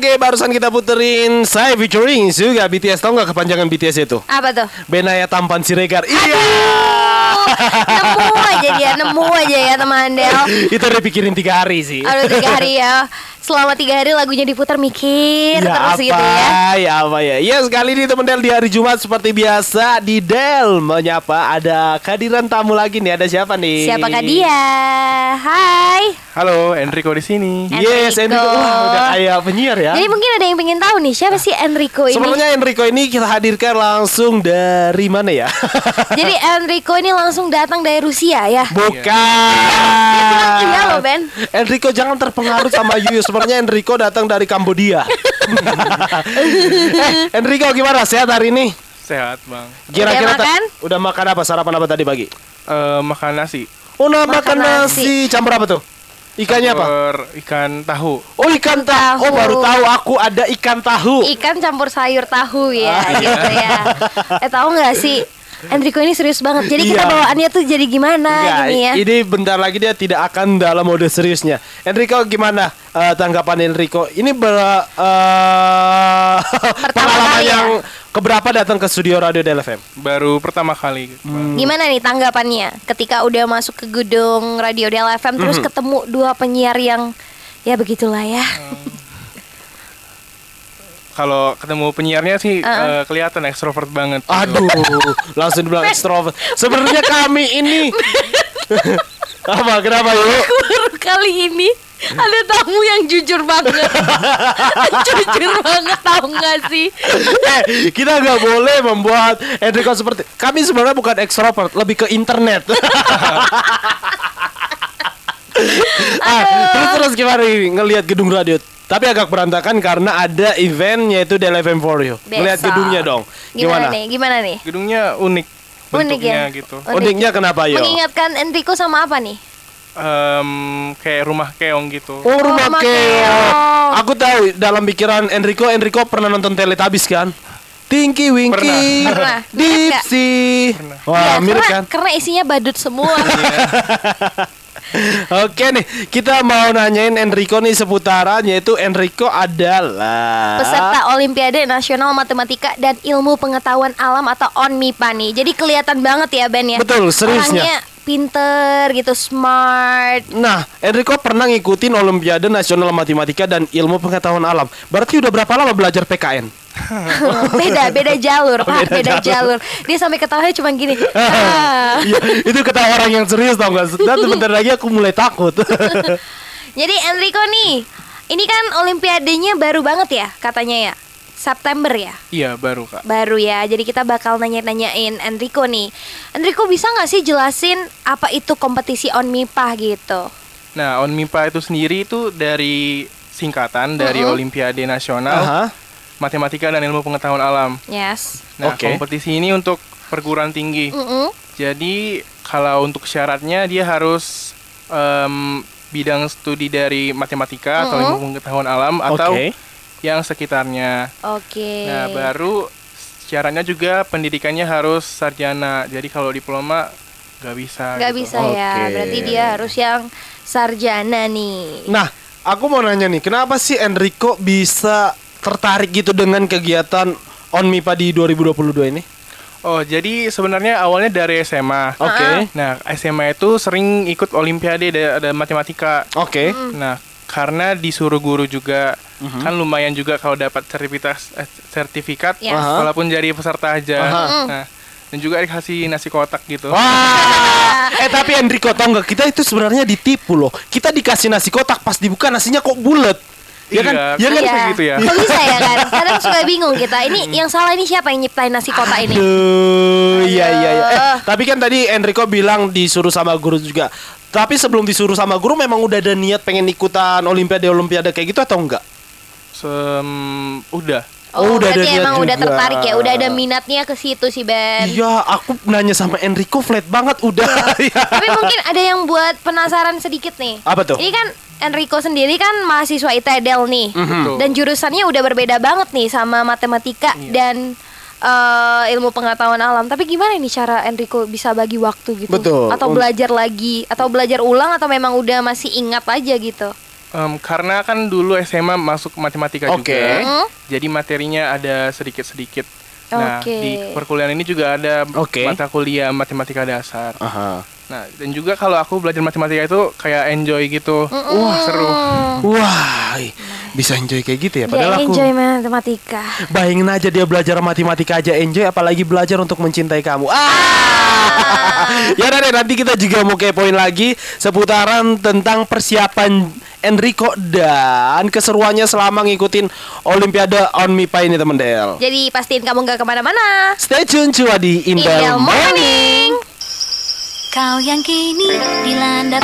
lagi barusan kita puterin saya featuring juga BTS tahu nggak kepanjangan BTS itu? Apa tuh? Benaya Tampan Siregar. Iya. nemu aja dia, nemu aja ya teman Del. itu udah pikirin tiga hari sih. Aduh tiga hari ya. Selama tiga hari lagunya diputar mikir Ya terus apa, gitu ya. ya apa ya Ya sekali ini teman Del di hari Jumat seperti biasa Di Del menyapa Ada kehadiran tamu lagi nih Ada siapa nih? Siapakah dia? Hai. Halo, Enrico di sini. Yes, Enrico. Enrico Wah udah kayak penyiar ya Jadi mungkin ada yang pengen tahu nih siapa sih Enrico ini? Sebenarnya Enrico ini kita hadirkan langsung dari mana ya? Jadi Enrico ini langsung datang dari Rusia ya. Bukan. Iya loh Ben. Enrico jangan terpengaruh sama Yuyu. Sebenarnya Enrico datang dari Kambodia. eh, Enrico gimana? Sehat hari ini? Sehat, Bang. Kira-kira Udah makan? udah makan apa? Sarapan apa tadi pagi? Eh, makan nasi. Oh, nah, Makan makan nasi. Campur apa tuh? Ikannya apa? Campur ikan tahu. Oh, ikan tahu. Oh, baru tahu aku ada ikan tahu. Ikan campur sayur tahu ya Ah, iya. gitu ya. Eh tahu nggak sih Enrico ini serius banget. Jadi kita Iya. bawaannya tuh jadi gimana Enggak, gini ya. ini bentar lagi dia tidak akan dalam mode seriusnya. Enrico gimana eh, tanggapan Enrico? Ini ber, eh, pengalaman kali ya? yang keberapa datang ke studio Radio Del FM? Baru pertama kali. Bang. Gimana nih tanggapannya ketika udah masuk ke gedung Radio Del FM terus Mhm. ketemu dua penyiar yang ya begitulah ya. Kalau ketemu penyiarnya sih Uh-uh. eh, kelihatan ekstrovert banget. Aduh, langsung dibilang ekstrovert. Sebenarnya kami ini apa? Kenapa? Baru kali ini ada tamu yang jujur banget. jujur banget tahu nggak sih? eh, kita nggak boleh membuat Enrico seperti kami sebenarnya bukan ekstrovert, lebih ke internet. ah, terus terus gimana nih ngelihat gedung radio? Tapi agak berantakan karena ada event yaitu Del FM for You. Ngelihat gedungnya dong. Gimana, Gimana? nih? Gimana nih? Gedungnya unik Unik bentuknya ya? gitu. Unik. Uniknya kenapa yo? Mengingatkan Enrico sama apa nih? Em, kayak rumah keong gitu. Oh rumah rumah keong. keong. Aku tahu dalam pikiran Enrico, Enrico pernah nonton Teletubbies kan? Tinky Winky, Pernah. Pernah. Dipsy. Wah Ya, mirip karena, kan? Karena isinya badut semua. Oke nih, kita mau nanyain Enrico nih seputaran yaitu Enrico adalah Peserta Olimpiade Nasional Matematika dan Ilmu Pengetahuan Alam atau ONMIPA nih. Jadi kelihatan banget ya Ben ya. Betul, seriusnya. Orangnya pinter gitu, smart. Nah, Enrico pernah ngikutin Olimpiade Nasional Matematika dan Ilmu Pengetahuan Alam. Berarti udah berapa lama belajar PKN? beda, beda jalur, Pak, beda beda, jalur. jalur. Dia sampai ketawanya cuma gini. Ah. Iya, itu kata orang yang serius tau gak? Dan sebentar lagi aku mulai takut. Jadi Enrico nih, ini kan Olimpiadenya baru banget ya katanya ya. September ya. Iya, baru, Kak. Baru ya. Jadi kita bakal nanya-nanyain Enrico nih. Enrico bisa nggak sih jelasin apa itu kompetisi ONMIPA gitu? Nah, ONMIPA itu sendiri itu dari singkatan dari Olimpiade Nasional Aha. Matematika dan Ilmu Pengetahuan Alam. Yes. Nah, Oke. kompetisi ini untuk perguruan tinggi. Mm-mm. Jadi kalau untuk syaratnya dia harus em, bidang studi dari matematika atau ilmu pengetahuan alam atau Oke. Yang sekitarnya. Oke. Nah baru syaratnya juga pendidikannya harus sarjana. Jadi kalau diploma nggak bisa. Nggak gitu. bisa ya. Oke. Berarti dia harus yang sarjana nih. Nah, aku mau nanya nih, kenapa sih Enrico bisa tertarik gitu dengan kegiatan ONMIPA di 2022 ini? Oh jadi sebenarnya awalnya dari SMA. Oke. Nah SMA itu sering ikut olimpiade ada, ada matematika. Oke. Nah, karena disuruh guru juga kan lumayan juga kalau dapat sertifikat eh, sertifikat Yes. Aha. walaupun jadi peserta aja. Aha. Nah, dan juga dikasih nasi kotak gitu. Wah, eh tapi Enrico tau nggak kita itu sebenarnya ditipu loh. Kita dikasih nasi kotak pas dibuka nasinya kok bulat. Ya kan? Iya, Ya kan? Bisa gitu ya? Kok bisa ya kan? Kadang suka bingung kita. Ini yang salah ini siapa yang nyiptain nasi kota ini? Aduh, iya iya iya. Eh, tapi kan tadi Enrico bilang disuruh sama guru juga. Tapi sebelum disuruh sama guru memang udah ada niat pengen ikutan olimpiade olimpiade kayak gitu atau enggak? Sem- udah. Oh, udah ada berarti niat emang udah juga. tertarik ya, udah ada minatnya ke situ sih Ben. Iya, aku nanya sama Enrico flat banget udah. Iya. Tapi mungkin ada yang buat penasaran sedikit nih. Apa tuh? Ini kan Enrico sendiri kan mahasiswa ITEDEL nih. Betul. Dan jurusannya udah berbeda banget nih sama matematika Iya. dan eh, ilmu pengetahuan alam. Tapi gimana nih cara Enrico bisa bagi waktu gitu? Betul. Atau belajar lagi atau belajar ulang atau memang udah masih ingat aja gitu? Em, karena kan dulu SMA masuk matematika Oke. juga, Hmm? jadi materinya ada sedikit-sedikit. Nah, Oke. di perkuliahan ini juga ada Oke. mata kuliah matematika dasar. Aha. Nah, dan juga kalau aku belajar matematika itu kayak enjoy gitu. Wah, seru. Wah, bisa enjoy kayak gitu ya. Dia Padahal aku enjoy matematika. bayangin aja dia belajar matematika aja enjoy, apalagi belajar untuk mencintai kamu. Ah, ya udah deh, nanti kita juga mau kepoin lagi seputaran tentang persiapan Enrico dan keseruannya selama ngikutin Olimpiade on MIPA ini temen Del. Jadi pastiin kamu nggak ke mana-mana. Stay tune cua di Indel Indel Morning. Morning. Kau yang kini dilanda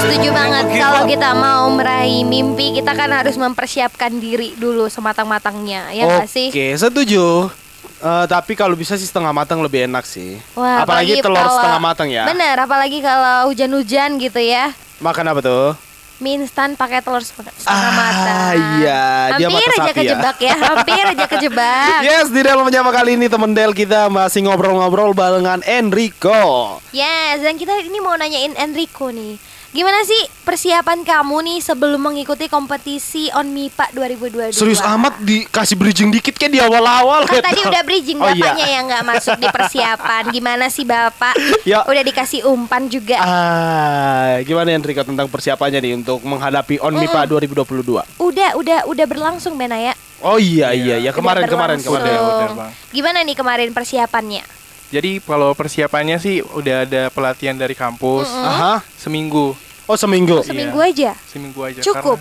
Setuju banget kalau kita mau meraih mimpi kita kan harus mempersiapkan diri dulu sematang-matangnya ya nggak sih? Oke, setuju. Eh, tapi kalau bisa sih setengah matang lebih enak sih. Wah, apalagi, telur kalau- setengah matang ya. Bener, apalagi kalau hujan-hujan gitu ya. Makan apa tuh? Mie instan pakai telur setengah Ah, matang. iya, dia Hampir mata aja ya. kejebak ya. Hampir aja kejebak. Yes, di dalam menyapa kali ini temen Del kita masih ngobrol-ngobrol barengan Enrico. Yes, dan kita ini mau nanyain Enrico nih. Gimana sih persiapan kamu nih sebelum mengikuti kompetisi On MIPA 2022? Serius amat dikasih bridging dikit kayak di awal-awal. Kan gitu. tadi udah bridging Oh, iya. bapaknya yang nggak masuk di persiapan. Gimana sih bapak? Ya. Udah dikasih umpan juga. Ah, gimana Enrico tentang persiapannya nih untuk menghadapi On MIPA 2022? Udah, udah, udah berlangsung Benaya. Oh iya iya ya kemarin Udah kemarin kemarin. Bang. Gimana nih kemarin persiapannya? Jadi kalau persiapannya sih udah ada pelatihan dari kampus Aha. seminggu, Oh seminggu. Seminggu aja. seminggu aja. Cukup?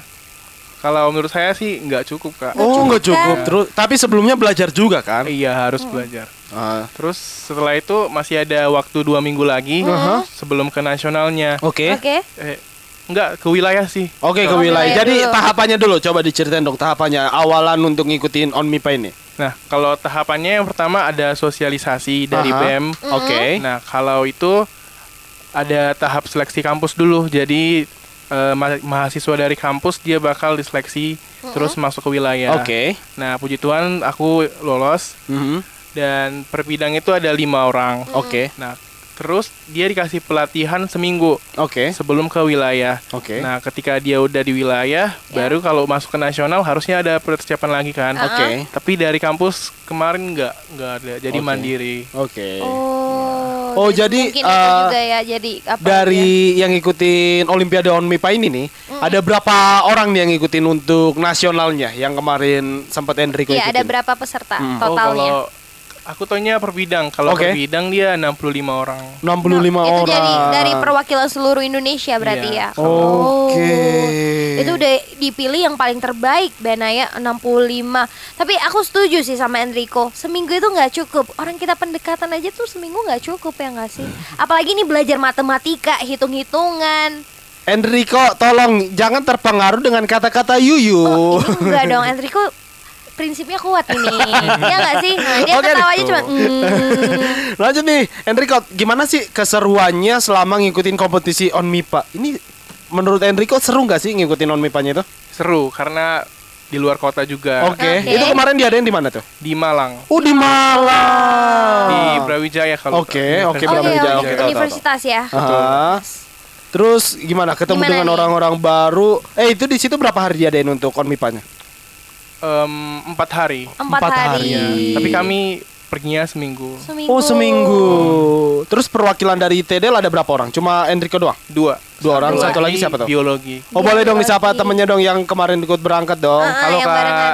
Karena kalau menurut saya sih nggak cukup kak. Oh nggak cukup, cukup. kan? Terus tapi sebelumnya belajar juga kan? Iya harus belajar. Ah, Terus setelah itu masih ada waktu dua minggu lagi sebelum ke nasionalnya. Oke. Oke. Eh, enggak ke wilayah sih. Oke ke Oh, wilayah. wilayah Jadi dulu. tahapannya dulu coba diceritain dong tahapannya awalan untuk ngikutin On MIPA ini. Nah kalau tahapannya yang pertama ada sosialisasi dari Aha. BEM. Oke. Nah kalau itu ada tahap seleksi kampus dulu. Jadi eh, ma- mahasiswa dari kampus dia bakal diseleksi terus masuk ke wilayah. Oke. Nah puji Tuhan aku lolos Mhm. dan per bidang itu ada lima orang. Oke. Nah terus dia dikasih pelatihan seminggu Oke. sebelum ke wilayah. Oke. Nah, ketika dia udah di wilayah, baru kalau masuk ke nasional harusnya ada persiapan lagi kan. Oke. Tapi dari kampus kemarin nggak nggak ada, jadi Oke. mandiri. Oke. Oh. Oh, jadi, mungkin itu eh, juga ya jadi apa Dari yang ngikutin Olimpiade On MIPA ini nih, ada berapa orang nih yang ngikutin untuk nasionalnya yang kemarin sempat Enrico Iya, ada ikutin? berapa peserta Hmm. Oh, totalnya? kalau aku taunya per bidang. Kalau Oke. per bidang dia 65 orang. 65 itu orang. dari dari perwakilan seluruh Indonesia berarti Iya. ya. Oke. Oh. Itu udah dipilih yang paling terbaik Benaya 65. Tapi aku setuju sih sama Enrico. Seminggu itu nggak cukup. Orang kita pendekatan aja tuh seminggu nggak cukup ya nggak sih? Apalagi ini belajar matematika, hitung-hitungan. Enrico, tolong jangan terpengaruh dengan kata-kata Yuyu. Oh, ini enggak dong Enrico prinsipnya kuat ini. ya nggak sih? Nah, dia Oke ketawa deh. aja cuma mm. Lanjut nih, Enrico, gimana sih keseruannya selama ngikutin kompetisi On MIPA? Ini menurut Enrico seru nggak sih ngikutin On MIPA-nya itu? Seru karena di luar kota juga. Oke. Oke. Itu kemarin diadain di mana tuh? Di Malang. Oh, di Malang. Di Brawijaya kalau Oke, oke, Oh Brawijaya. iya, Oke, tahu, universitas ya. Aha. Terus gimana? Ketemu Gimana dengan nih? orang-orang baru. Eh, itu di situ berapa hari diadain untuk On Em, empat hari. Empat, Empat hari. hari. Tapi kami perginya seminggu. Seminggu. Oh, seminggu. Terus perwakilan dari TDL ada berapa orang? Cuma Enrico doang? Dua. Dua orang, satu lagi siapa tuh? Biologi. Oh, boleh dong disapa temennya dong yang kemarin ikut berangkat dong. Ah, Kalau yang Kak barengan.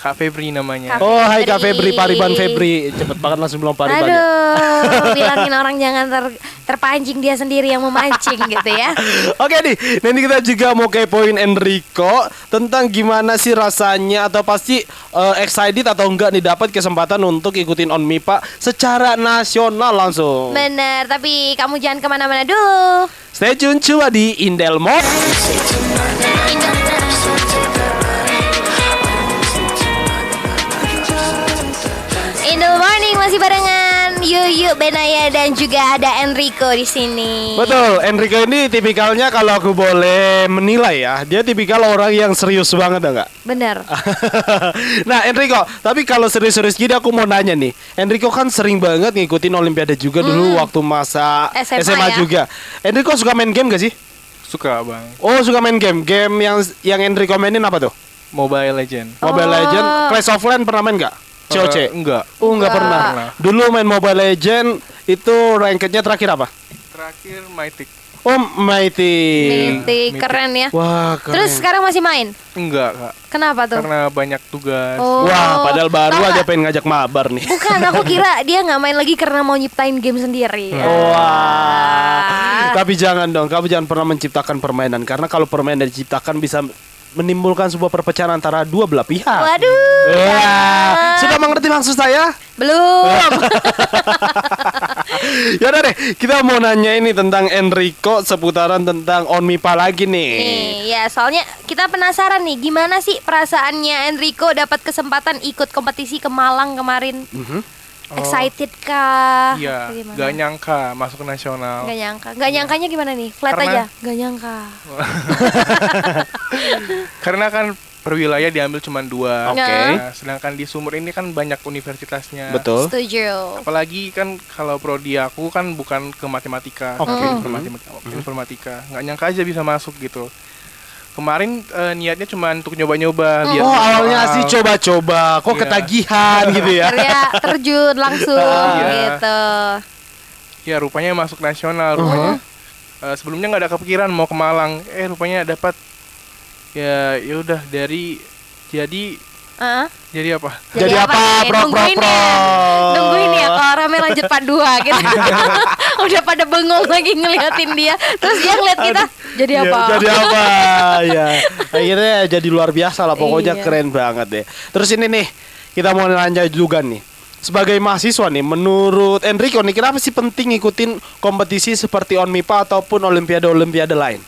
Kak Febri namanya. Kak Oh, hai Kak Febri. Pariban Febri. Cepet banget langsung bilang Pariban. ya. Aduh, bilangin orang jangan ter- terpancing dia sendiri yang memancing gitu ya. Oke nih, nanti kita juga mau kepoin Enrico tentang gimana sih rasanya atau pasti eh, excited atau enggak nih dapat kesempatan untuk ikutin On MIPA secara nasional langsung. Bener, tapi kamu jangan ke mana-mana dulu. Stay tune cuma di Indelmod. In masih barengan Yuk yuk Benaya dan juga ada Enrico di sini. Betul, Enrico ini tipikalnya kalau aku boleh menilai ya, dia tipikal orang yang serius banget enggak? Bener. nah Enrico, tapi kalau serius-serius gini aku mau nanya nih Enrico kan sering banget ngikutin Olimpiade juga dulu waktu masa SMA SMA, ya? juga Enrico suka main game gak sih? Suka bang. Oh suka main game, game yang yang Enrico mainin apa tuh? Mobile Legend. Mobile Oh. Legend, Clash of Clans pernah main gak? COC? Eh, enggak. Oh nggak Enggak. pernah. Pernah. Dulu main Mobile Legend itu rankednya terakhir apa? Terakhir Mythic. Oh Mighty. Mythic, Mythic. keren ya. Wah keren. Terus sekarang masih main? Enggak kak. Kenapa tuh? Karena banyak tugas. Oh. Wah padahal baru Tahu aja nggak? pengen ngajak mabar nih. Bukan, aku kira dia nggak main lagi karena mau nyiptain game sendiri. Wah. Ah. Tapi jangan dong, kamu jangan pernah menciptakan permainan karena kalau permainan diciptakan bisa menimbulkan sebuah perpecahan antara dua belah pihak. Waduh. Wah, sudah mengerti maksud saya? Belum. ya udah deh, kita mau nanya ini tentang Enrico seputaran tentang Onmipa lagi nih. Nih, ya soalnya kita penasaran nih gimana sih perasaannya Enrico dapat kesempatan ikut kompetisi ke Malang kemarin? Excited kah? Oh. Iya. Atau gimana? Gak nyangka masuk nasional. Gak nyangka. Gak nyangkanya gimana nih? Flat Karena- aja. Gak nyangka. Karena kan per wilayah diambil cuma dua. Oke. Nah, sedangkan di Sumur ini kan banyak universitasnya. Betul. Setuju. Apalagi kan kalau prodi aku kan bukan ke matematika, Oke. tapi Mhm. informatika. informatika. Nggak nyangka aja bisa masuk gitu. Kemarin eh, niatnya cuma untuk nyoba-nyoba lihat Oh awalnya sih coba-coba, kok Iya. ketagihan gitu ya? Akhirnya terjun langsung Iya. gitu. Ya rupanya masuk nasional rupanya. Eh, sebelumnya nggak ada kepikiran mau ke Malang. Eh rupanya dapat. Ya ya udah dari jadi Heeh. jadi apa? Jadi apa, nih? Pro, Pro, Nungguin Pro? ya. Nungguin ya kalau rame lanjut part 2 gitu. Udah pada bengong lagi ngeliatin dia. Terus dia ngeliat kita jadi Iya, apa? Jadi apa? ya. Akhirnya jadi luar biasa lah pokoknya Iya. keren banget deh. Terus ini nih, kita mau nanya juga nih. Sebagai mahasiswa nih, menurut Enrico nih, kenapa sih penting ngikutin kompetisi seperti ONMIPA ataupun olimpiade-olimpiade lain?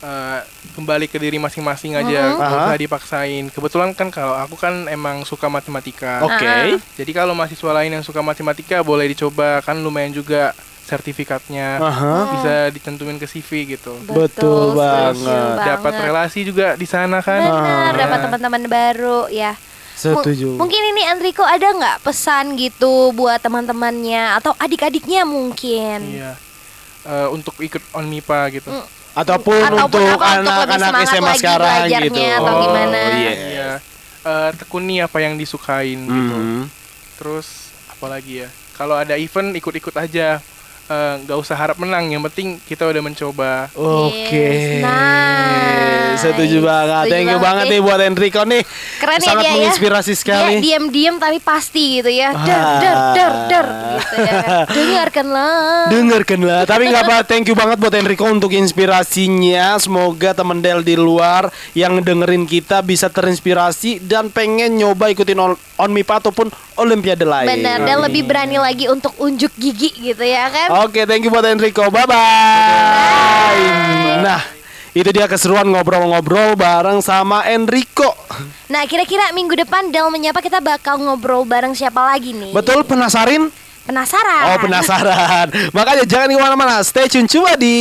Eh, kembali ke diri masing-masing aja, nggak Aha. usah dipaksain. Kebetulan kan kalau aku kan emang suka matematika. Oke. Ah. Jadi kalau mahasiswa lain yang suka matematika boleh dicoba, kan lumayan juga sertifikatnya. Aha. Bisa ditentuin ke CV gitu. Betul setuju banget. Dapat relasi juga di sana kan. Benar, Ya. dapat teman-teman baru ya. Setuju. mungkin ini Enrico ada nggak pesan gitu buat teman-temannya atau adik-adiknya mungkin? Iya. Eh, untuk ikut ONMIPA gitu. Mm. Ataupun, Ataupun untuk anak-anak SMA lagi sekarang gitu. atau gimana? iya. Iya. Eh, tekuni apa yang disukain gitu. Mhm. Terus apalagi ya? Kalau ada event ikut-ikut aja. Eh, nggak usah harap menang, yang penting kita udah mencoba. Oke. Yes, nice. Setuju banget. Setuju Thank you banget banget nih. buat Enrico nih. Keren ya Sangat dia menginspirasi ya. sekali. Dia diam-diam tapi pasti gitu ya. Der der der der gitu ya. Dengarkanlah. Dengarkanlah. Tapi nggak apa. Thank you banget buat Enrico untuk inspirasinya. Semoga teman Del di luar yang dengerin kita bisa terinspirasi dan pengen nyoba ikutin on, on MIPA ataupun Olimpiade lain. Benar dan lebih berani lagi untuk unjuk gigi gitu ya kan. Oke, thank you buat Enrico. Bye bye. Nah, itu dia keseruan ngobrol-ngobrol bareng sama Enrico. Nah kira-kira minggu depan Del menyapa kita bakal ngobrol bareng siapa lagi nih? Betul penasarin? Penasaran? Oh penasaran. Makanya jangan ke mana-mana. Stay tune cuma di